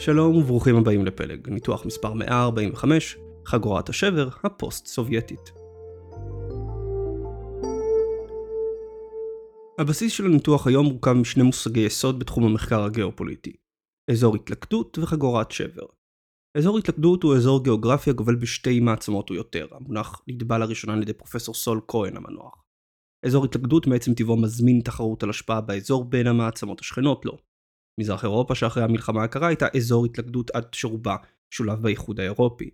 שלום וברוכים הבאים לפלג, ניתוח מספר 145, חגורת השבר הפוסט-סובייטית. הבסיס של הניתוח היום מורכב משני מושגי יסוד בתחום המחקר הגיאופוליטי, אזור התלכדות וחגורת שבר. אזור התלכדות הוא אזור גיאוגרפי הגובל בשתי מעצמות או יותר, המונח נטבע לראשונה על ידי פרופסור סול כהן המנוח. אזור התלכדות מעצם טבעו מזמין תחרות על השפעה באזור בין המעצמות השכנות לו. מזרח אירופה שאחרי המלחמה הקרה הייתה אזור התלכדות עד שרובה שולב באיחוד האירופי.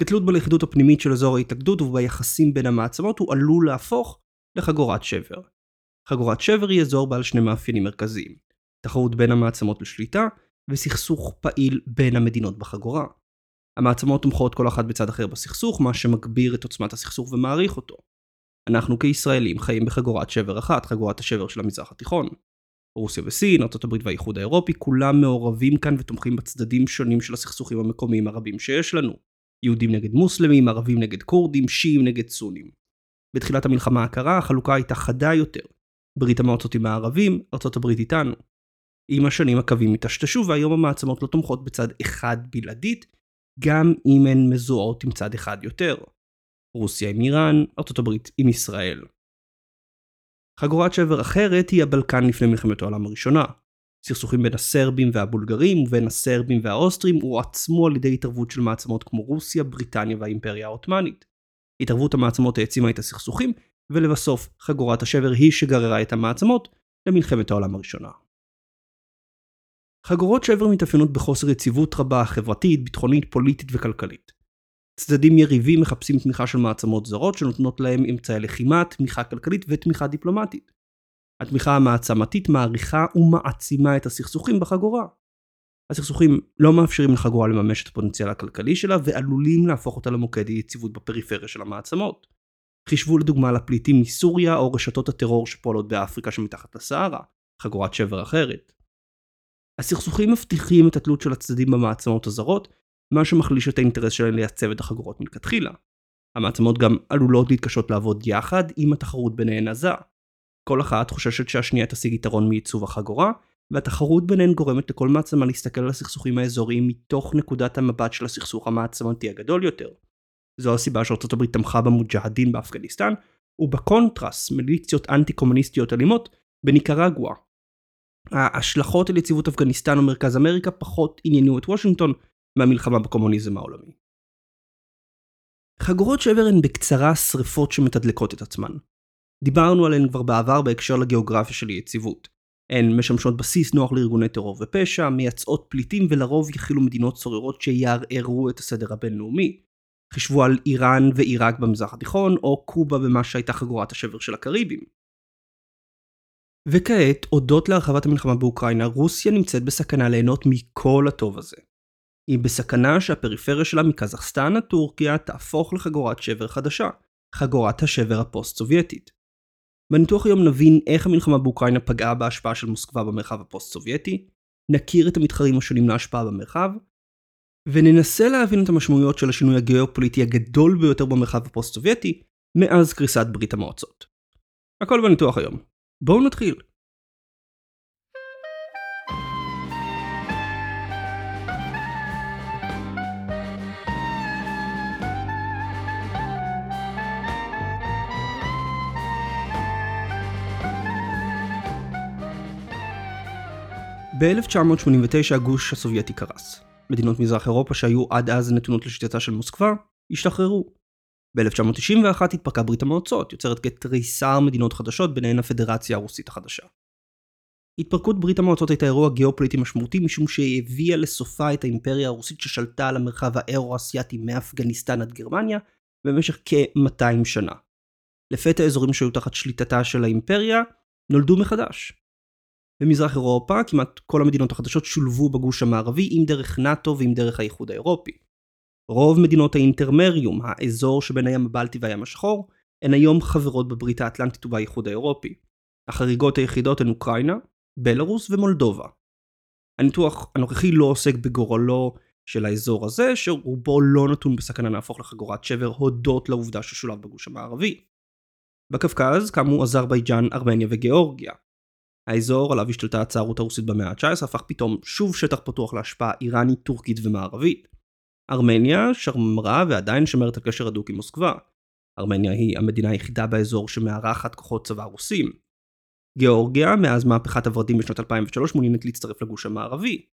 כתלות בלכידות הפנימית של אזור ההתלכדות וביחסים בין המעצמות הוא עלול להפוך לחגורת שבר. חגורת שבר היא אזור בעל שני מאפיינים מרכזיים תחרות בין המעצמות לשליטה וסכסוך פעיל בין המדינות בחגורה. המעצמות תומכות כל אחת בצד אחר בסכסוך, מה שמגביר את עוצמת הסכסוך ומעריך אותו. אנחנו כישראלים חיים בחגורת שבר אחת, חגורת השבר של המזרח התיכון. רוסיה וסין, ארה"ב והאיחוד האירופי, כולם מעורבים כאן ותומכים בצדדים שונים של הסכסוכים המקומיים הרבים שיש לנו. יהודים נגד מוסלמים, ערבים נגד כורדים, שיעים נגד סונים. בתחילת המלחמה הקרה החלוקה הייתה חדה יותר. ברית המועצות עם הערבים, ארה"ב איתנו. עם השנים הקווים היטשטשו והיום המעצמות לא תומכות בצד אחד בלעדית, גם אם הן מזוהות עם צד אחד יותר. רוסיה עם איראן, ארה"ב עם ישראל. חגורת שבר אחרת היא הבלקן לפני מלחמת העולם הראשונה. סכסוכים בין הסרבים והבולגרים ובין הסרבים והאוסטרים הועצמו על ידי התערבות של מעצמות כמו רוסיה, בריטניה והאימפריה העות'מאנית. התערבות המעצמות העצימה את הסכסוכים, ולבסוף חגורת השבר היא שגררה את המעצמות למלחמת העולם הראשונה. חגורות שבר מתאפיינות בחוסר יציבות רבה חברתית, ביטחונית, פוליטית וכלכלית. צדדים יריבים מחפשים תמיכה של מעצמות זרות שנותנות להם אמצעי לחימה, תמיכה כלכלית ותמיכה דיפלומטית. התמיכה המעצמתית מעריכה ומעצימה את הסכסוכים בחגורה. הסכסוכים לא מאפשרים לחגורה לממש את הפוטנציאל הכלכלי שלה ועלולים להפוך אותה למוקד יציבות בפריפריה של המעצמות. חישבו לדוגמה לפליטים מסוריה או רשתות הטרור שפועלות באפריקה שמתחת לסהרה, חגורת שבר אחרת. הסכסוכים מבטיחים את התלות של הצדדים במעצמות הזרות מה שמחליש את האינטרס שלהן לייצב את החגורות מלכתחילה. המעצמות גם עלולות להתקשות לעבוד יחד אם התחרות ביניהן עזה. כל אחת חוששת שהשנייה תשיג יתרון מעיצוב החגורה, והתחרות ביניהן גורמת לכל מעצמה להסתכל על הסכסוכים האזוריים מתוך נקודת המבט של הסכסוך המעצמתי הגדול יותר. זו הסיבה שארצות הברית תמכה במוג'הדין באפגניסטן, ובקונטרס מיליציות אנטי קומוניסטיות אלימות בניקרגואה. ההשלכות על יציבות אפגניסטן ומרכז אמריקה פחות עניינו את וושינגטון מהמלחמה בקומוניזם העולמי. חגורות שבר הן בקצרה שריפות שמתדלקות את עצמן. דיברנו עליהן כבר בעבר בהקשר לגיאוגרפיה של יציבות. הן משמשות בסיס נוח לארגוני טרור ופשע, מייצאות פליטים ולרוב יכילו מדינות סוררות שיערערו את הסדר הבינלאומי. חישבו על איראן ועיראק במזרח התיכון, או קובה במה שהייתה חגורת השבר של הקריבים. וכעת, הודות להרחבת המלחמה באוקראינה, רוסיה נמצאת בסכנה ליהנות מכל הטוב הזה. היא בסכנה שהפריפריה שלה מקזחסטן עד טורקיה תהפוך לחגורת שבר חדשה, חגורת השבר הפוסט-סובייטית. בניתוח היום נבין איך המלחמה באוקראינה פגעה בהשפעה של מוסקבה במרחב הפוסט-סובייטי, נכיר את המתחרים השונים להשפעה במרחב, וננסה להבין את המשמעויות של השינוי הגיאופוליטי הגדול ביותר במרחב הפוסט-סובייטי מאז קריסת ברית המועצות. הכל בניתוח היום. בואו נתחיל. ב-1989 הגוש הסובייטי קרס. מדינות מזרח אירופה שהיו עד אז נתונות לשליטתה של מוסקבה, השתחררו. ב-1991 התפרקה ברית המועצות, יוצרת כתריסר מדינות חדשות, ביניהן הפדרציה הרוסית החדשה. התפרקות ברית המועצות הייתה אירוע גיאופוליטי משמעותי משום שהיא הביאה לסופה את האימפריה הרוסית ששלטה על המרחב האירו-אסייתי מאפגניסטן עד גרמניה במשך כ-200 שנה. לפתע האזורים שהיו תחת שליטתה של האימפריה נולדו מחדש. במזרח אירופה כמעט כל המדינות החדשות שולבו בגוש המערבי עם דרך נאט"ו ועם דרך האיחוד האירופי. רוב מדינות האינטרמריום, האזור שבין הים הבלטי והים השחור, הן היום חברות בברית האטלנטית ובאיחוד האירופי. החריגות היחידות הן אוקראינה, בלארוס ומולדובה. הניתוח הנוכחי לא עוסק בגורלו של האזור הזה, שרובו לא נתון בסכנה להפוך לחגורת שבר הודות לעובדה ששולב בגוש המערבי. בקווקז קמו אזרבייג'אן, ארמניה וגיאורגיה. האזור עליו השתלטה הצארות הרוסית במאה ה-19 הפך פתאום שוב שטח פתוח להשפעה איראנית, טורקית ומערבית. ארמניה שמרה ועדיין שומרת על קשר הדוק עם מוסקבה. ארמניה היא המדינה היחידה באזור שמארחת כוחות צבא רוסים. גיאורגיה, מאז מהפכת הוורדים בשנת 2003, מעוניינת להצטרף לגוש המערבי.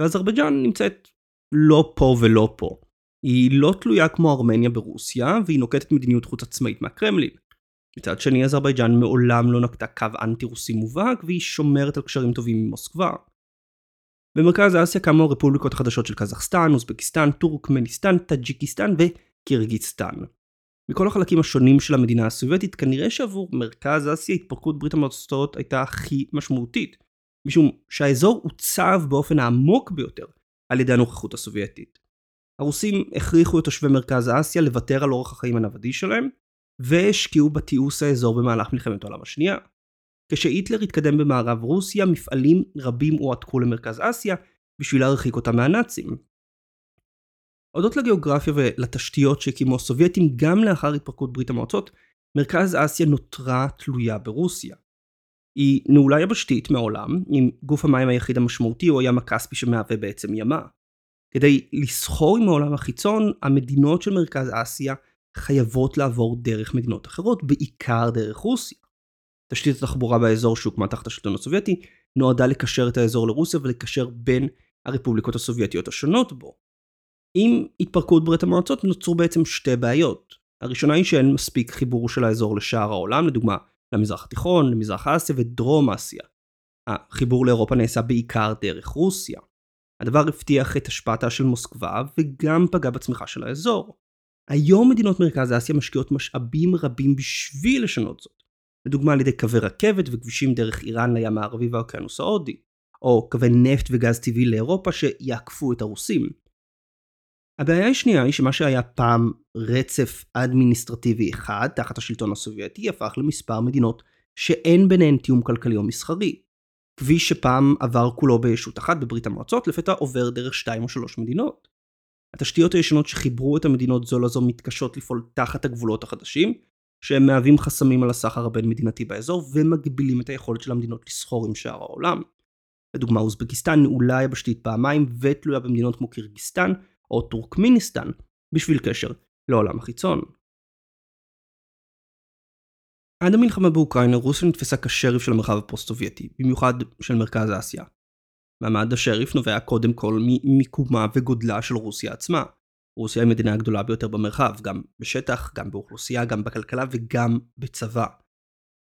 ואזרבייג'אן נמצאת לא פה ולא פה. היא לא תלויה כמו ארמניה ברוסיה, והיא נוקטת מדיניות חוץ עצמאית מהקרמלין. מצד שני, אזרבייג'אן מעולם לא נקטה קו אנטי רוסי מובהק, והיא שומרת על קשרים טובים עם מוסקבה. במרכז אסיה קמו הרפובליקות החדשות של קזחסטן, אוזבקיסטן, טורקמניסטן, טאג'יקיסטן וקירגיסטן. מכל החלקים השונים של המדינה הסובייטית, כנראה שעבור מרכז אסיה התפרקות ברית המועצות הייתה הכי משמעותית, משום שהאזור עוצב באופן העמוק ביותר על ידי הנוכחות הסובייטית. הרוסים הכריחו את תושבי מרכז אסיה לוותר על אורח החיים הנוודי שלהם, והשקיעו בתיעוש האזור במהלך מלחמת העולם השנייה. כשהיטלר התקדם במערב רוסיה, מפעלים רבים הועתקו למרכז אסיה בשביל להרחיק אותם מהנאצים. הודות לגיאוגרפיה ולתשתיות שהקימו הסובייטים גם לאחר התפרקות ברית המועצות, מרכז אסיה נותרה תלויה ברוסיה. היא נעולה יבשתית מעולם, עם גוף המים היחיד המשמעותי הוא הים הכספי שמהווה בעצם ימה. כדי לסחור עם העולם החיצון, המדינות של מרכז אסיה חייבות לעבור דרך מדינות אחרות, בעיקר דרך רוסיה. תשתית התחבורה באזור שהוקמה תחת השלטון הסובייטי נועדה לקשר את האזור לרוסיה ולקשר בין הרפובליקות הסובייטיות השונות בו. עם התפרקות ברית המועצות נוצרו בעצם שתי בעיות. הראשונה היא שאין מספיק חיבור של האזור לשאר העולם, לדוגמה למזרח התיכון, למזרח אסיה ודרום אסיה. החיבור לאירופה נעשה בעיקר דרך רוסיה. הדבר הבטיח את השפעתה של מוסקבה וגם פגע בצמיחה של האזור. היום מדינות מרכז אסיה משקיעות משאבים רבים בשביל לשנות זאת. לדוגמה על ידי קווי רכבת וכבישים דרך איראן לים הערבי והאוקיינוס ההודי, או קווי נפט וגז טבעי לאירופה שיעקפו את הרוסים. הבעיה השנייה היא שמה שהיה פעם רצף אדמיניסטרטיבי אחד תחת השלטון הסובייטי הפך למספר מדינות שאין ביניהן תיאום כלכלי או מסחרי. כביש שפעם עבר כולו בישות אחת בברית המועצות לפתע עובר דרך שתיים או שלוש מדינות. התשתיות הישנות שחיברו את המדינות זו לזו מתקשות לפעול תחת הגבולות החדשים, שהם מהווים חסמים על הסחר הבין מדינתי באזור ומגבילים את היכולת של המדינות לסחור עם שאר העולם. לדוגמה אוזבקיסטן נעולה יבשתית פעמיים ותלויה במדינות כמו קירגיסטן או טורקמיניסטן בשביל קשר לעולם החיצון. עד המלחמה באוקראינה רוסיה נתפסה כשריף של המרחב הפוסט-סובייטי, במיוחד של מרכז אסיה. מעמד השריף נובע קודם כל ממיקומה וגודלה של רוסיה עצמה. רוסיה היא המדינה הגדולה ביותר במרחב, גם בשטח, גם באוכלוסייה, גם בכלכלה וגם בצבא.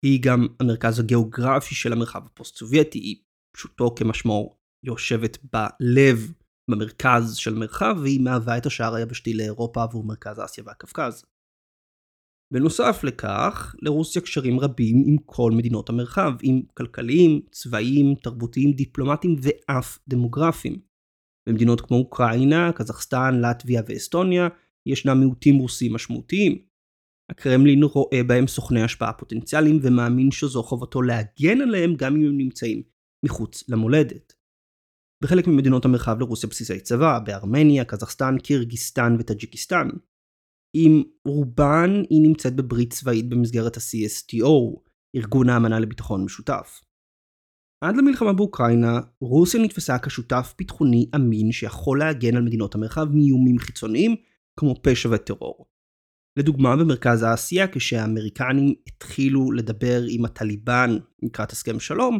היא גם המרכז הגיאוגרפי של המרחב הפוסט-סובייטי, היא פשוטו כמשמעו יושבת בלב, במרכז של מרחב, והיא מהווה את השער היבשתי לאירופה עבור מרכז אסיה והקווקז. בנוסף לכך, לרוסיה קשרים רבים עם כל מדינות המרחב, אם כלכליים, צבאיים, תרבותיים, דיפלומטיים ואף דמוגרפיים. במדינות כמו אוקראינה, קזחסטן, לטביה ואסטוניה ישנם מיעוטים רוסים משמעותיים. הקרמלין רואה בהם סוכני השפעה פוטנציאליים ומאמין שזו חובתו להגן עליהם גם אם הם נמצאים מחוץ למולדת. בחלק ממדינות המרחב לרוסיה בסיסי צבא, בארמניה, קזחסטן, קירגיסטן וטאג'יקיסטן. עם רובן היא נמצאת בברית צבאית במסגרת ה-CSTO, ארגון האמנה לביטחון משותף. עד למלחמה באוקראינה, רוסיה נתפסה כשותף ביטחוני אמין שיכול להגן על מדינות המרחב מאיומים חיצוניים כמו פשע וטרור. לדוגמה במרכז האסיה כשהאמריקנים התחילו לדבר עם הטליבן לקראת הסכם שלום,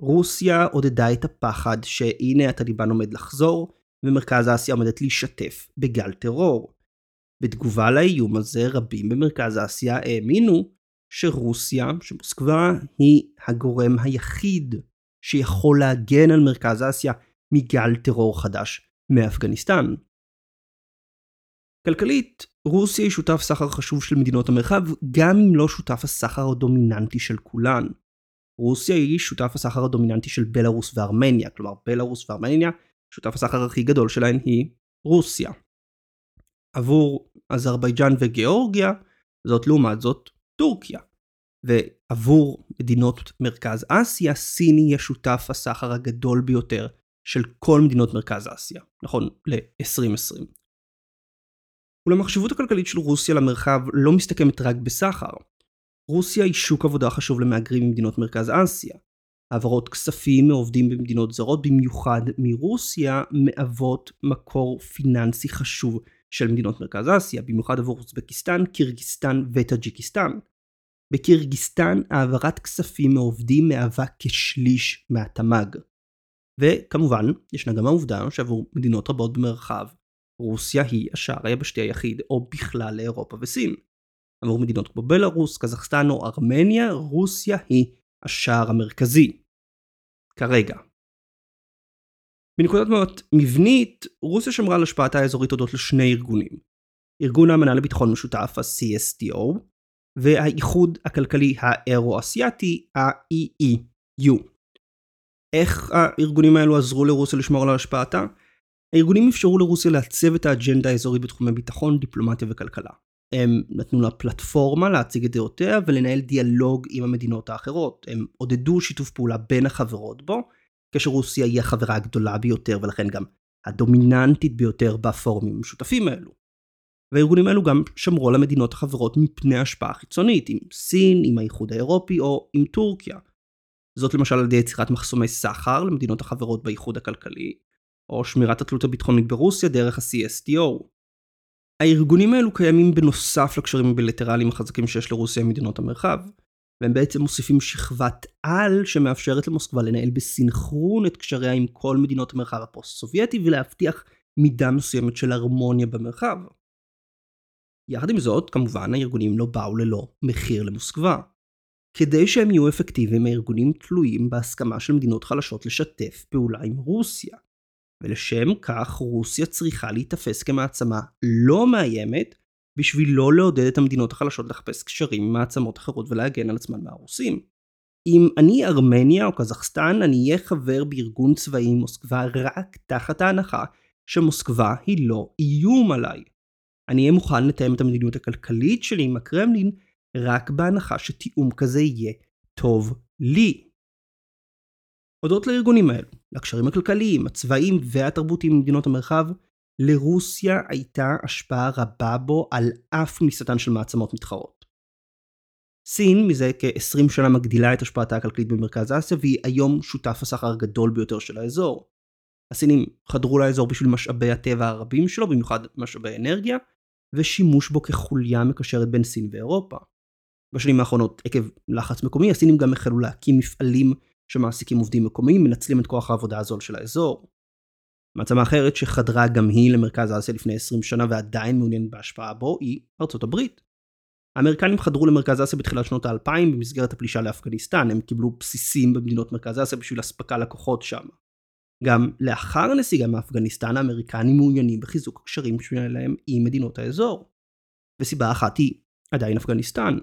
רוסיה עודדה את הפחד שהנה הטליבן עומד לחזור ומרכז האסיה עומדת להישטף בגל טרור. בתגובה לאיום הזה רבים במרכז אסיה האמינו שרוסיה, שמוסקבה, היא הגורם היחיד שיכול להגן על מרכז אסיה מגל טרור חדש מאפגניסטן. כלכלית, רוסיה היא שותף סחר חשוב של מדינות המרחב, גם אם לא שותף הסחר הדומיננטי של כולן. רוסיה היא שותף הסחר הדומיננטי של בלארוס וארמניה, כלומר בלארוס וארמניה, שותף הסחר הכי גדול שלהן היא רוסיה. עבור אזרבייג'אן וגיאורגיה, זאת לעומת זאת טורקיה. ועבור מדינות מרכז אסיה, סין היא השותף הסחר הגדול ביותר של כל מדינות מרכז אסיה, נכון ל-2020. אולם החשיבות הכלכלית של רוסיה למרחב לא מסתכמת רק בסחר. רוסיה היא שוק עבודה חשוב למהגרים ממדינות מרכז אסיה. העברות כספים מעובדים במדינות זרות, במיוחד מרוסיה, מהוות מקור פיננסי חשוב של מדינות מרכז אסיה, במיוחד עבור אוזבקיסטן, קירגיסטן וטאג'יקיסטן. בקירגיסטן העברת כספים מעובדים מהווה כשליש מהתמ"ג. וכמובן, ישנה גם העובדה שעבור מדינות רבות במרחב, רוסיה היא השער היבשתי היחיד, או בכלל לאירופה וסין. עבור מדינות כמו בלארוס, קזחסטן או ארמניה, רוסיה היא השער המרכזי. כרגע. בנקודת מבט מבנית, רוסיה שמרה על השפעתה האזורית הודות לשני ארגונים. ארגון האמנה לביטחון משותף, ה-CSTO, והאיחוד הכלכלי האירו-אסיאתי, ה-EEU. איך הארגונים האלו עזרו לרוסיה לשמור על השפעתה? הארגונים אפשרו לרוסיה לעצב את האג'נדה האזורית בתחומי ביטחון, דיפלומטיה וכלכלה. הם נתנו לה פלטפורמה להציג את דעותיה ולנהל דיאלוג עם המדינות האחרות. הם עודדו שיתוף פעולה בין החברות בו, כאשר רוסיה היא החברה הגדולה ביותר ולכן גם הדומיננטית ביותר בפורומים המשותפים האלו. והארגונים האלו גם שמרו על המדינות החברות מפני השפעה חיצונית, עם סין, עם האיחוד האירופי או עם טורקיה. זאת למשל על ידי יצירת מחסומי סחר למדינות החברות באיחוד הכלכלי, או שמירת התלות הביטחונית ברוסיה דרך ה-CSTO. הארגונים האלו קיימים בנוסף לקשרים הבילטרליים החזקים שיש לרוסיה עם מדינות המרחב, והם בעצם מוסיפים שכבת על שמאפשרת למוסקבה לנהל בסינכרון את קשריה עם כל מדינות המרחב הפוסט-סובייטי ולהבטיח מידה מסוימת של הרמוניה במרחב. יחד עם זאת, כמובן הארגונים לא באו ללא מחיר למוסקבה. כדי שהם יהיו אפקטיביים, הארגונים תלויים בהסכמה של מדינות חלשות לשתף פעולה עם רוסיה. ולשם כך רוסיה צריכה להיתפס כמעצמה לא מאיימת, בשביל לא לעודד את המדינות החלשות לחפש קשרים עם מעצמות אחרות ולהגן על עצמן מהרוסים. אם אני ארמניה או קזחסטן, אני אהיה חבר בארגון צבאי עם מוסקבה רק תחת ההנחה שמוסקבה היא לא איום עליי. אני אהיה מוכן לתאם את המדיניות הכלכלית שלי עם הקרמלין רק בהנחה שתיאום כזה יהיה טוב לי. הודות לארגונים האלו, לקשרים הכלכליים, הצבאיים והתרבותיים במדינות המרחב, לרוסיה הייתה השפעה רבה בו על אף כניסתן של מעצמות מתחרות. סין מזה כ-20 שנה מגדילה את השפעתה הכלכלית במרכז אסיה והיא היום שותף הסחר הגדול ביותר של האזור. הסינים חדרו לאזור בשביל משאבי הטבע הרבים שלו, במיוחד משאבי אנרגיה, ושימוש בו כחוליה מקשרת בין סין ואירופה. בשנים האחרונות, עקב לחץ מקומי, הסינים גם החלו להקים מפעלים שמעסיקים עובדים מקומיים, מנצלים את כוח העבודה הזול של האזור. מעצמה אחרת שחדרה גם היא למרכז אסיה לפני 20 שנה ועדיין מעוניינת בהשפעה בו היא ארצות הברית. האמריקנים חדרו למרכז אסיה בתחילת שנות האלפיים במסגרת הפלישה לאפגניסטן, הם קיבלו בסיסים במדינות מרכז אסיה בשביל אספקה לקוחות שם. גם לאחר הנסיגה מאפגניסטן האמריקנים מעוניינים בחיזוק הקשרים שלהם עם מדינות האזור. וסיבה אחת היא עדיין אפגניסטן.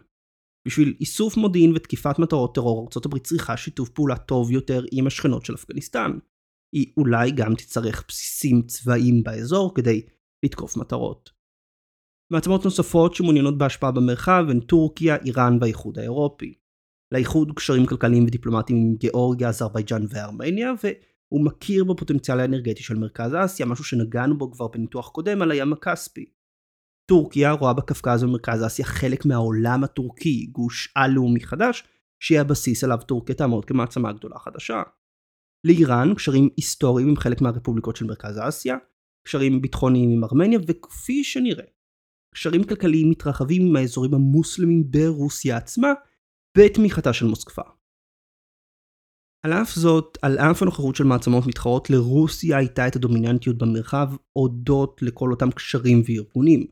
בשביל איסוף מודיעין ותקיפת מטרות טרור ארה"ב צריכה שיתוף פעולה טוב יותר עם השכנות של אפגניסטן. היא אולי גם תצטרך בסיסים צבאיים באזור כדי לתקוף מטרות. מעצמות נוספות שמעוניינות בהשפעה במרחב הן טורקיה, איראן והאיחוד האירופי. לאיחוד קשרים כלכליים ודיפלומטיים עם גיאורגיה, אזרבייג'אן וארמניה, והוא מכיר בפוטנציאל האנרגטי של מרכז אסיה, משהו שנגענו בו כבר בניתוח קודם על הים הכספי. טורקיה רואה בקווקז ומרכז אסיה חלק מהעולם הטורקי, גוש על-לאומי חדש, שיהיה הבסיס עליו טורקיה תעמוד כמעצמה גדולה חדשה. לאיראן קשרים היסטוריים עם חלק מהרפובליקות של מרכז אסיה, קשרים ביטחוניים עם ארמניה, וכפי שנראה, קשרים כלכליים מתרחבים עם האזורים המוסלמים ברוסיה עצמה, בתמיכתה של מוסקבה. על אף זאת, על אף הנוכחות של מעצמות מתחרות, לרוסיה הייתה את הדומיננטיות במרחב הודות לכל אותם קשרים וארגונים.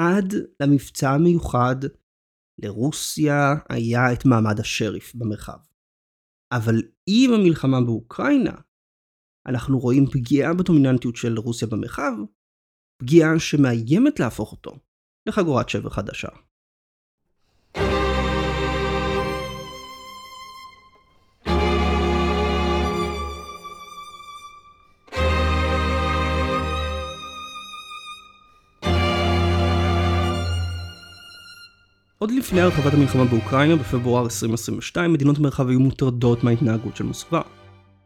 עד למבצע המיוחד, לרוסיה היה את מעמד השריף במרחב. אבל עם המלחמה באוקראינה, אנחנו רואים פגיעה בדומיננטיות של רוסיה במרחב, פגיעה שמאיימת להפוך אותו לחגורת שבר חדשה. עוד לפני הרחבת המלחמה באוקראינה בפברואר 2022, מדינות מרחב היו מוטרדות מההתנהגות של מוסקבה.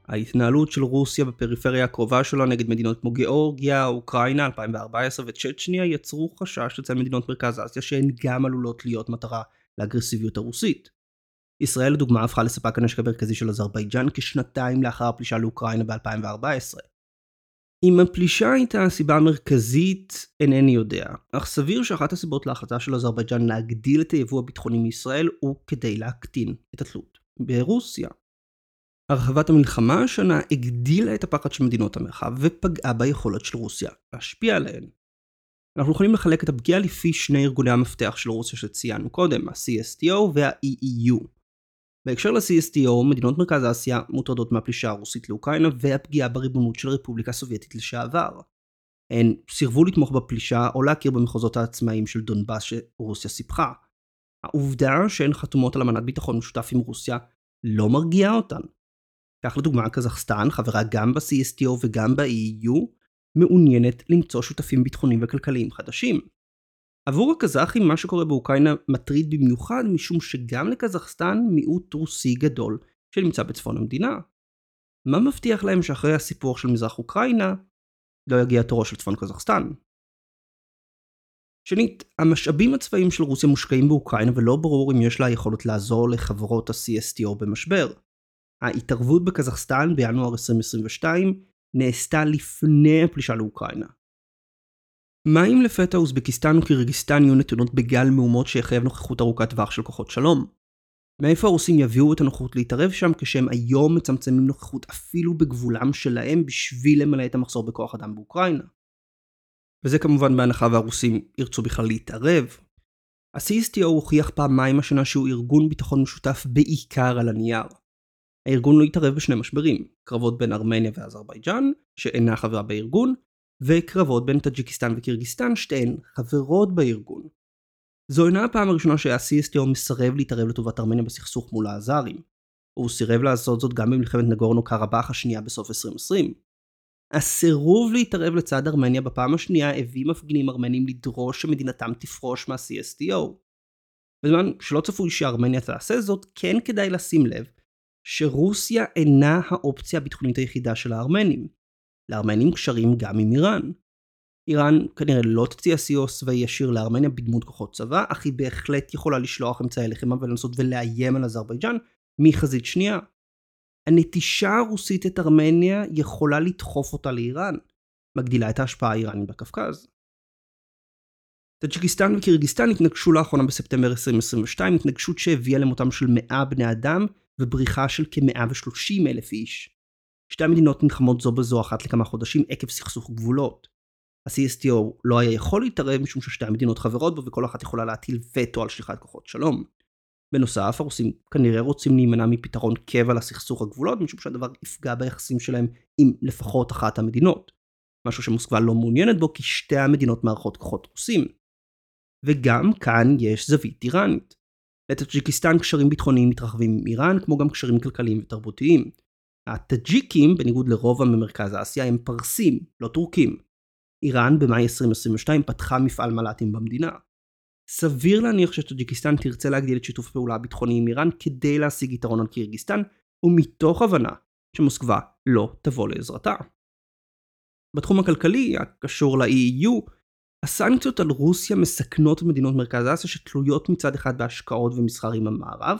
ההתנהלות של רוסיה בפריפריה הקרובה שלה נגד מדינות כמו גיאורגיה, אוקראינה 2014 וצ'צ'ניה יצרו חשש אצל מדינות מרכז אסיה שהן גם עלולות להיות מטרה לאגרסיביות הרוסית. ישראל לדוגמה הפכה לספק הנשק המרכזי של אזרבייג'אן כשנתיים לאחר הפלישה לאוקראינה ב-2014. אם הפלישה הייתה הסיבה המרכזית, אינני יודע, אך סביר שאחת הסיבות להחלטה של אזרבייג'אן להגדיל את היבוא הביטחוני מישראל הוא כדי להקטין את התלות ברוסיה. הרחבת המלחמה השנה הגדילה את הפחד של מדינות המרחב ופגעה ביכולת של רוסיה להשפיע עליהן. אנחנו יכולים לחלק את הפגיעה לפי שני ארגוני המפתח של רוסיה שציינו קודם, ה-CSTO וה-EEU. בהקשר ל-CSTO, מדינות מרכז אסיה מוטרדות מהפלישה הרוסית לאוקראינה והפגיעה בריבונות של הרפובליקה הסובייטית לשעבר. הן סירבו לתמוך בפלישה או להכיר במחוזות העצמאיים של דונבאס שרוסיה סיפחה. העובדה שהן חתומות על אמנת ביטחון משותף עם רוסיה לא מרגיעה אותן. כך לדוגמה קזחסטן, חברה גם ב-CSTO וגם ב-EU, מעוניינת למצוא שותפים ביטחוניים וכלכליים חדשים. עבור הקזחים מה שקורה באוקראינה מטריד במיוחד משום שגם לקזחסטן מיעוט רוסי גדול שנמצא בצפון המדינה. מה מבטיח להם שאחרי הסיפור של מזרח אוקראינה לא יגיע תורו של צפון קזחסטן? שנית, המשאבים הצבאיים של רוסיה מושקעים באוקראינה ולא ברור אם יש לה יכולת לעזור לחברות ה-CSTO במשבר. ההתערבות בקזחסטן בינואר 2022 נעשתה לפני הפלישה לאוקראינה. מה אם לפתע אוזבקיסטן וקירגיסטן יהיו נתונות בגל מהומות שיחייב נוכחות ארוכת טווח של כוחות שלום? מאיפה הרוסים יביאו את הנוכחות להתערב שם כשהם היום מצמצמים נוכחות אפילו בגבולם שלהם בשביל למלא את המחסור בכוח אדם באוקראינה? וזה כמובן בהנחה והרוסים ירצו בכלל להתערב. ה-CSTO הוכיח פעמיים השנה שהוא ארגון ביטחון משותף בעיקר על הנייר. הארגון לא התערב בשני משברים, קרבות בין ארמניה ואזרבייג'אן, שאינה חברה בארגון, וקרבות בין טאג'יקיסטן וקירגיסטן, שתיהן חברות בארגון. זו אינה הפעם הראשונה שה-CSTO מסרב להתערב לטובת ארמניה בסכסוך מול האזרים. הוא סירב לעשות זאת גם במלחמת נגורנו קרבאח השנייה בסוף 2020. הסירוב להתערב לצד ארמניה בפעם השנייה הביא מפגינים ארמנים לדרוש שמדינתם תפרוש מה-CSTO. בזמן שלא צפוי שארמניה תעשה זאת, כן כדאי לשים לב שרוסיה אינה האופציה הביטחונית היחידה של הארמנים. לארמנים קשרים גם עם איראן. איראן כנראה לא תציע סיוע צבאי ישיר לארמניה בדמות כוחות צבא, אך היא בהחלט יכולה לשלוח אמצעי לחימה ולנסות ולאיים על אזרבייג'אן מחזית שנייה. הנטישה הרוסית את ארמניה יכולה לדחוף אותה לאיראן, מגדילה את ההשפעה האיראנית בקווקז. טאג'יקיסטן וקירגיסטן התנגשו לאחרונה בספטמבר 2022, התנגשות שהביאה למותם של 100 בני אדם ובריחה של כ-130 אלף איש. שתי המדינות נלחמות זו בזו אחת לכמה חודשים עקב סכסוך גבולות. ה-CSTO לא היה יכול להתערב משום ששתי המדינות חברות בו וכל אחת יכולה להטיל וטו על שליחת כוחות שלום. בנוסף, הרוסים כנראה רוצים להימנע מפתרון קבע לסכסוך הגבולות משום שהדבר יפגע ביחסים שלהם עם לפחות אחת המדינות. משהו שמוסקבה לא מעוניינת בו כי שתי המדינות מארחות כוחות רוסים. וגם כאן יש זווית איראנית. לטאג'יקיסטן קשרים ביטחוניים מתרחבים עם איראן כמו גם קשרים כלכליים ותרבותיים. הטאג'יקים, בניגוד לרובע ממרכז אסיה, הם פרסים, לא טורקים. איראן במאי 2022 פתחה מפעל מל"טים במדינה. סביר להניח שטאג'יקיסטן תרצה להגדיל את שיתוף הפעולה הביטחוני עם איראן כדי להשיג יתרון על קירגיסטן, ומתוך הבנה שמוסקבה לא תבוא לעזרתה. בתחום הכלכלי, הקשור ל-EU, הסנקציות על רוסיה מסכנות מדינות מרכז אסיה שתלויות מצד אחד בהשקעות ומסחר עם המערב,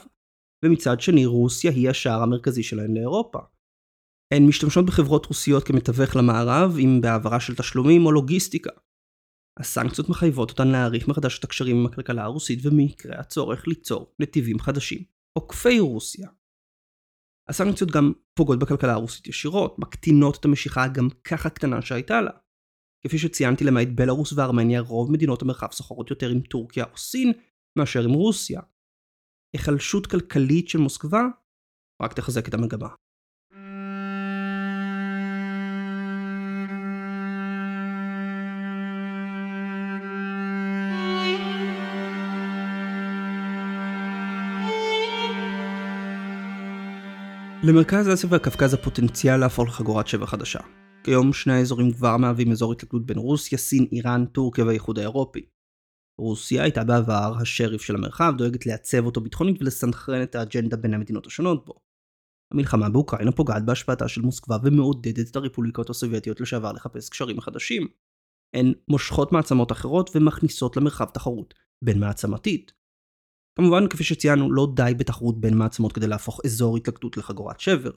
ומצד שני רוסיה היא השער המרכזי שלהן לאירופה. הן משתמשות בחברות רוסיות כמתווך למערב, אם בהעברה של תשלומים או לוגיסטיקה. הסנקציות מחייבות אותן להעריך מחדש את הקשרים עם הכלכלה הרוסית ומקרה הצורך ליצור נתיבים חדשים, עוקפי רוסיה. הסנקציות גם פוגעות בכלכלה הרוסית ישירות, מקטינות את המשיכה הגם ככה קטנה שהייתה לה. כפי שציינתי למעט בלארוס וארמניה, רוב מדינות המרחב סוחרות יותר עם טורקיה או סין מאשר עם רוסיה. היחלשות כלכלית של מוסקבה רק תחזק את המגמה. למרכז אסיה והקווקז הפוטנציאל להפוך לחגורת שבר חדשה. כיום שני האזורים כבר מהווים אזור התלכדות בין רוסיה, סין, איראן, טורקיה והאיחוד האירופי. רוסיה הייתה בעבר השריף של המרחב, דואגת לייצב אותו ביטחונית ולסנכרן את האג'נדה בין המדינות השונות בו. המלחמה באוקראינה פוגעת בהשפעתה של מוסקבה ומעודדת את הרפובליקות הסובייטיות לשעבר לחפש קשרים חדשים. הן מושכות מעצמות אחרות ומכניסות למרחב תחרות בין מעצמתית. כמובן, כפי שציינו, לא די בתחרות בין מעצמות כדי להפוך אזור התלכדות לחגורת שבר.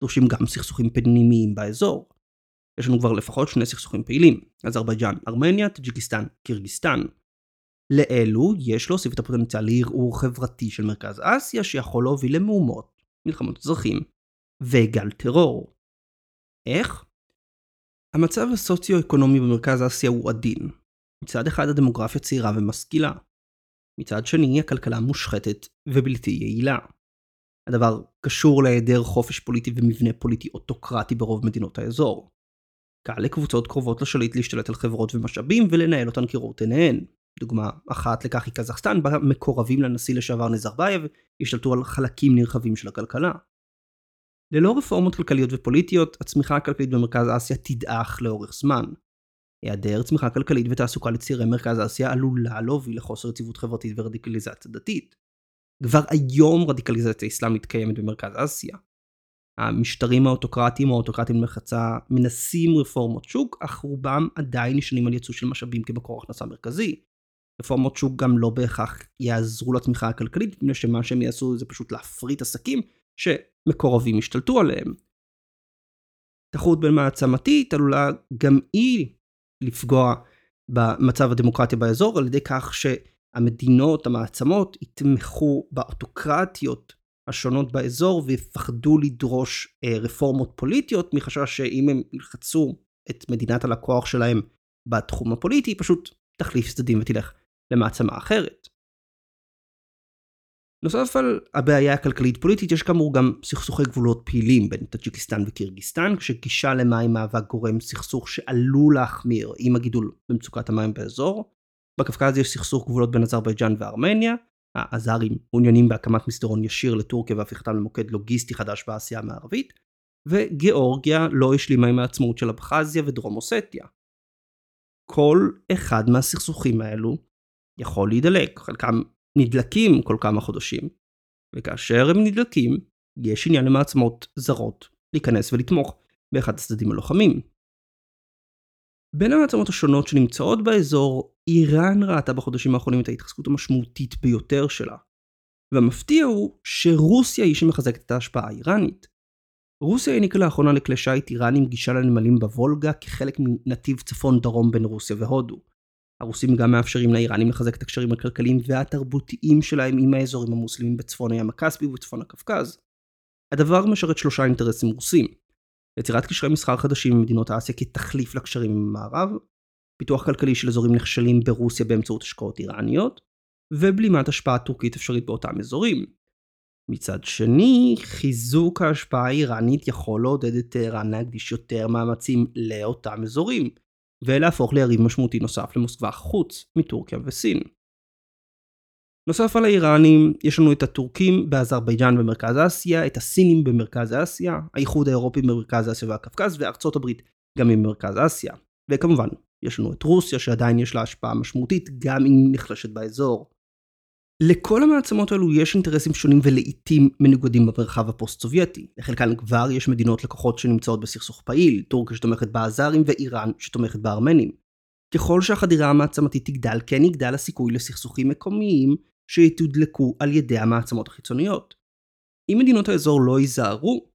דורשים גם סכסוכים פנימיים באזור. יש לנו כבר לפחות שני סכסוכים פעילים, אזרבייג'אן, ארמניה, טאג'יקיסטן, קירגיסטן. לאלו יש להוסיף את הפוטנציאל לערעור חברתי של מרכז אסיה שיכול להוביל למהומות, מלחמות אזרחים וגל טרור. איך? המצב הסוציו-אקונומי במרכז אסיה הוא עדין. מצד אחד הדמוגרפיה צעירה ומשכילה. מצד שני הכלכלה מושחתת ובלתי יעילה. הדבר קשור להיעדר חופש פוליטי ומבנה פוליטי אוטוקרטי ברוב מדינות האזור. קל לקבוצות קרובות לשליט להשתלט על חברות ומשאבים ולנהל אותן כראות עיניהן. דוגמה אחת לכך היא קזחסטן, בה מקורבים לנשיא לשעבר נזרבייב השתלטו על חלקים נרחבים של הכלכלה. ללא רפורמות כלכליות ופוליטיות, הצמיחה הכלכלית במרכז אסיה תדעך לאורך זמן. היעדר צמיחה כלכלית ותעסוקה לצעירי מרכז אסיה עלולה להוביל לחוסר יציבות חברתית ורדיקליזציה דתית. כבר היום רדיקליזציה אסלאמית קיימת במרכז אסיה. המשטרים האוטוקרטיים או האוטוקרטיים למחצה מנסים רפורמות שוק, אך רובם עדיין נשענים על ייצוא של משאבים כמקור הכנסה מרכזי. רפורמות שוק גם לא בהכרח יעזרו לתמיכה הכלכלית, מפני שמה שהם יעשו זה פשוט להפריט עסקים שמקורבים ישתלטו עליהם. תחרות בין מעצמתית עלולה גם היא לפגוע במצב הדמוקרטיה באזור על ידי כך שהמדינות, המעצמות, יתמכו באוטוקרטיות השונות באזור ויפחדו לדרוש אה, רפורמות פוליטיות מחשש שאם הם ילחצו את מדינת הלקוח שלהם בתחום הפוליטי, פשוט תחליף צדדים ותלך למעצמה אחרת. נוסף על הבעיה הכלכלית-פוליטית, יש כאמור גם סכסוכי גבולות פעילים בין טאג'יקיסטן וקירגיסטן, כשגישה למים מהווה גורם סכסוך שעלול להחמיר עם הגידול במצוקת המים באזור. בקווקז יש סכסוך גבולות בין אזרבייג'אן וארמניה, האזרים מעוניינים בהקמת מסדרון ישיר לטורקיה והפיכתם למוקד לוגיסטי חדש באסיה המערבית, וגיאורגיה לא השלימה עם העצמאות של אבחזיה ודרום אוסטיה. כל אחד מהסכסוכים האלו יכול להידלק, חלקם נדלקים כל כמה חודשים, וכאשר הם נדלקים, יש עניין למעצמות זרות להיכנס ולתמוך באחד הצדדים הלוחמים. בין המעצמות השונות שנמצאות באזור, איראן ראתה בחודשים האחרונים את ההתחזקות המשמעותית ביותר שלה. והמפתיע הוא שרוסיה היא שמחזקת את ההשפעה האיראנית. רוסיה העניקה לאחרונה לכלי שיט איראנים גישה לנמלים בוולגה כחלק מנתיב צפון דרום בין רוסיה והודו. הרוסים גם מאפשרים לאיראנים לחזק את הקשרים הכלכליים והתרבותיים שלהם עם האזורים המוסלמים בצפון הים הכספי ובצפון הקווקז. הדבר משרת שלושה אינטרסים רוסים יצירת קשרי מסחר חדשים עם מדינות אסיה כתחליף לקשרים עם המערב, פיתוח כלכלי של אזורים נחשלים ברוסיה באמצעות השקעות איראניות, ובלימת השפעה טורקית אפשרית באותם אזורים. מצד שני, חיזוק ההשפעה האיראנית יכול לעודד את טהרן להקדיש יותר מאמצים לאותם אזורים, ולהפוך ליריב משמעותי נוסף למוסקבה חוץ מטורקיה וסין. נוסף על האיראנים, יש לנו את הטורקים באזרבייג'אן במרכז אסיה, את הסינים במרכז אסיה, האיחוד האירופי במרכז אסיה והקווקז, וארצות הברית גם במרכז אסיה. וכמובן, יש לנו את רוסיה שעדיין יש לה השפעה משמעותית, גם אם נחלשת באזור. לכל המעצמות האלו יש אינטרסים שונים ולעיתים מנוגדים במרחב הפוסט-סובייטי. לחלקן כבר יש מדינות לקוחות שנמצאות בסכסוך פעיל, טורקיה שתומכת באזרים ואיראן שתומכת בארמנים. ככל שהחדירה המעצמתית תגדל, כן יגדל הסיכוי לסכסוכים מקומיים שיתודלקו על ידי המעצמות החיצוניות. אם מדינות האזור לא ייזהרו,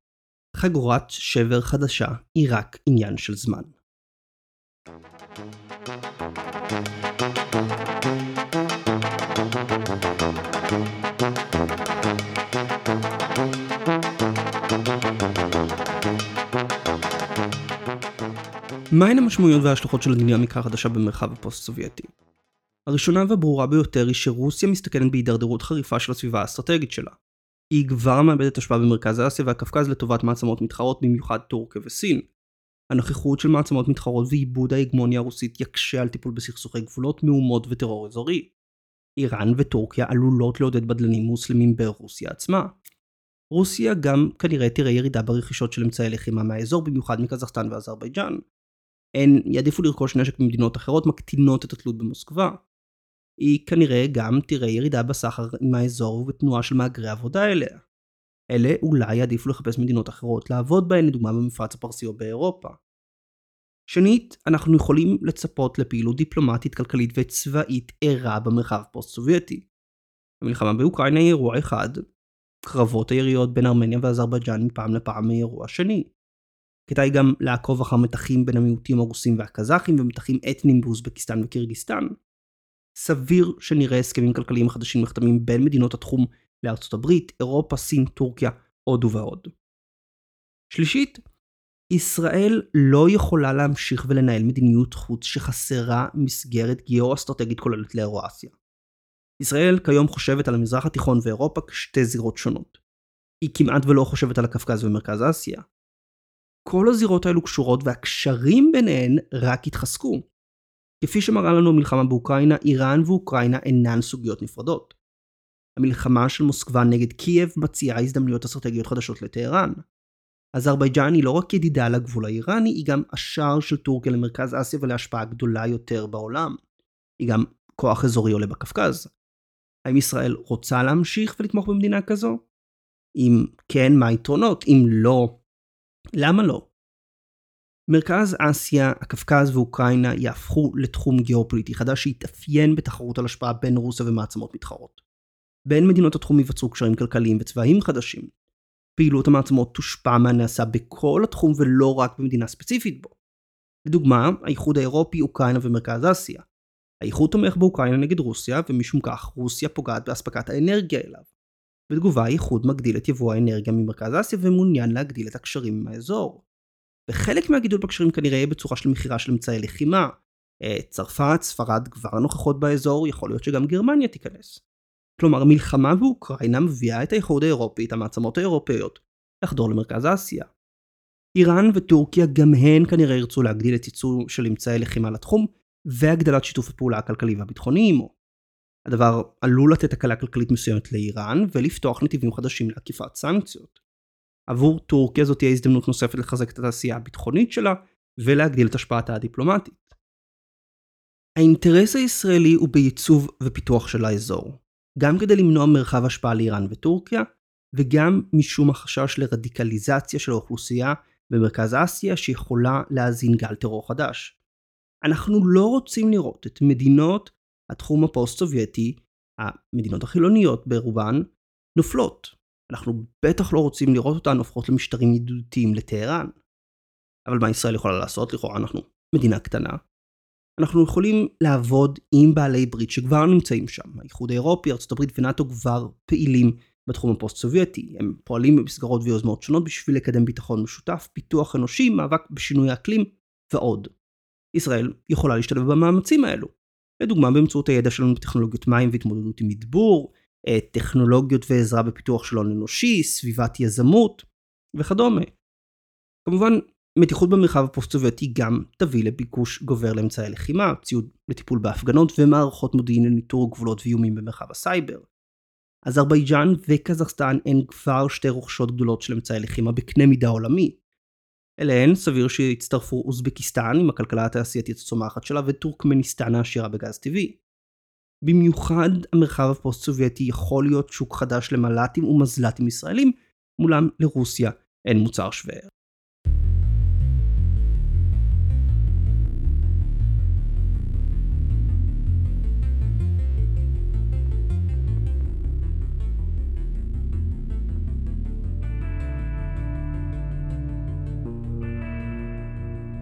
חגורת שבר חדשה היא רק עניין של זמן. מהן המשמעויות וההשלכות של הדינמיקה החדשה במרחב הפוסט-סובייטי? הראשונה והברורה ביותר היא שרוסיה מסתכנת בהידרדרות חריפה של הסביבה האסטרטגית שלה. היא כבר מאבדת השפעה במרכז אסיה והקווקז לטובת מעצמות מתחרות, במיוחד טורקיה וסין. הנוכחות של מעצמות מתחרות ועיבוד ההגמוניה הרוסית יקשה על טיפול בסכסוכי גבולות, מהומות וטרור אזורי. איראן וטורקיה עלולות לעודד בדלנים מוסלמים ברוסיה עצמה. רוסיה גם כנראה תראה ירידה ברכישות של אמצעי לחימה מהאזור, במיוחד מקזחסטן ואזרבייג'אן. הן יעדיפו לרכוש נשק ממדינות אחרות, מקטינות את התלות במוסקבה. היא כנראה גם תראה ירידה בסחר עם האזור ובתנועה של מהגרי עבודה אליה. אלה אולי יעדיפו לחפש מדינות אחרות לעבוד בהן, לדוגמה במפרץ הפרסי או באירופה. שנית, אנחנו יכולים לצפות לפעילות דיפלומטית, כלכלית וצבאית ערה במרחב פוסט-סובייטי. המלחמה באוקראינה היא אירוע אחד, קרבות היריות בין ארמניה ואזרבייג'אן מפעם לפעם היא אירוע שני. כדאי גם לעקוב אחר מתחים בין המיעוטים הרוסים והקזחים ומתחים אתניים באוזבקיסטן וקירגיסטן. סביר שנראה הסכמים כלכליים חדשים נחתמים בין מדינות התחום לארצות הברית, אירופה, סין, טורקיה, הודו ועוד. שלישית, ישראל לא יכולה להמשיך ולנהל מדיניות חוץ שחסרה מסגרת גיאו-אסטרטגית כוללת לאירואסיה. ישראל כיום חושבת על המזרח התיכון ואירופה כשתי זירות שונות. היא כמעט ולא חושבת על הקווקז ומרכז אסיה. כל הזירות האלו קשורות והקשרים ביניהן רק התחזקו. כפי שמראה לנו המלחמה באוקראינה, איראן ואוקראינה אינן סוגיות נפרדות. המלחמה של מוסקבה נגד קייב מציעה הזדמנויות אסטרטגיות חדשות לטהרן. אזרבייג'אן היא לא רק ידידה לגבול האיראני, היא גם השער של טורקיה למרכז אסיה ולהשפעה גדולה יותר בעולם. היא גם כוח אזורי עולה בקווקז. האם ישראל רוצה להמשיך ולתמוך במדינה כזו? אם כן, מה היתרונות? אם לא, למה לא? מרכז אסיה, הקווקז ואוקראינה יהפכו לתחום גיאופוליטי חדש שיתאפיין בתחרות על השפעה בין רוסיה ומעצמות מתחרות. בין מדינות התחום ייווצרו קשרים כלכליים וצבאיים חדשים. פעילות המעצמות תושפע מהנעשה בכל התחום ולא רק במדינה ספציפית בו. לדוגמה, האיחוד האירופי, אוקראינה ומרכז אסיה. האיחוד תומך באוקראינה נגד רוסיה, ומשום כך רוסיה פוגעת באספקת האנרגיה אליו. בתגובה האיחוד מגדיל את יבוא האנרגיה ממרכז אסיה ומעוניין להגדיל את הקשרים עם האזור. וחלק מהגידול בקשרים כנראה יהיה בצורה של מכירה של אמצעי לחימה. אה, צרפת, ספרד כבר נוכחות באזור, יכול להיות שגם גרמניה תיכנס. כלומר, המלחמה באוקראינה מביאה את האיחוד האירופי, את המעצמות האירופאיות, לחדור למרכז אסיה. איראן וטורקיה גם הן כנראה ירצו להגדיל את ייצור של אמצעי לחימה לתחום, והגדלת שיתוף הפעולה הכלכלי והביטחוני עמו. הדבר עלול לתת הקלה כלכלית מסוימת לאיראן ולפתוח נתיבים חדשים לעקיפת סנקציות. עבור טורקיה זאת תהיה הזדמנות נוספת לחזק את התעשייה הביטחונית שלה ולהגדיל את השפעתה הדיפלומטית. האינטרס הישראלי הוא בייצוב ופיתוח של האזור, גם כדי למנוע מרחב השפעה לאיראן וטורקיה, וגם משום החשש לרדיקליזציה של האוכלוסייה במרכז אסיה שיכולה להזין גל טרור חדש. אנחנו לא רוצים לראות את מדינות התחום הפוסט-סובייטי, המדינות החילוניות ברובן, נופלות. אנחנו בטח לא רוצים לראות אותן הופכות למשטרים ידידותיים לטהרן. אבל מה ישראל יכולה לעשות? לכאורה אנחנו מדינה קטנה. אנחנו יכולים לעבוד עם בעלי ברית שכבר נמצאים שם. האיחוד האירופי, ארה"ב ונאט"ו כבר פעילים בתחום הפוסט-סובייטי. הם פועלים במסגרות ויוזמות שונות בשביל לקדם ביטחון משותף, פיתוח אנושי, מאבק בשינוי האקלים ועוד. ישראל יכולה להשתלב במאמצים האלו. לדוגמה באמצעות הידע שלנו בטכנולוגיות מים והתמודדות עם מדבור, אה, טכנולוגיות ועזרה בפיתוח של הון אנושי, סביבת יזמות וכדומה. כמובן, מתיחות במרחב הפוסט-סובייטי גם תביא לביקוש גובר לאמצעי לחימה, ציוד לטיפול בהפגנות ומערכות מודיעין לניטור גבולות ואיומים במרחב הסייבר. אזרבייג'אן וקזחסטן הן כבר שתי רוכשות גדולות של אמצעי לחימה בקנה מידה עולמי, אליהן סביר שיצטרפו אוזבקיסטן עם הכלכלה התעשייתית הצומחת שלה וטורקמניסטן העשירה בגז טבעי. במיוחד המרחב הפוסט סובייטי יכול להיות שוק חדש למל"טים ומזל"טים ישראלים, מולם לרוסיה אין מוצר שווה.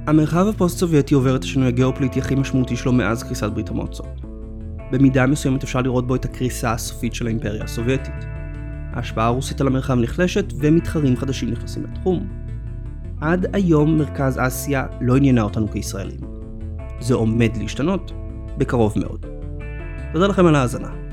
המרחב הפוסט-סובייטי עובר את השינוי הגיאופוליטי הכי משמעותי שלו מאז קריסת ברית המועצות. במידה מסוימת אפשר לראות בו את הקריסה הסופית של האימפריה הסובייטית. ההשפעה הרוסית על המרחב נחלשת ומתחרים חדשים נכנסים לתחום. עד היום מרכז אסיה לא עניינה אותנו כישראלים. זה עומד להשתנות בקרוב מאוד. תודה לכם על ההאזנה.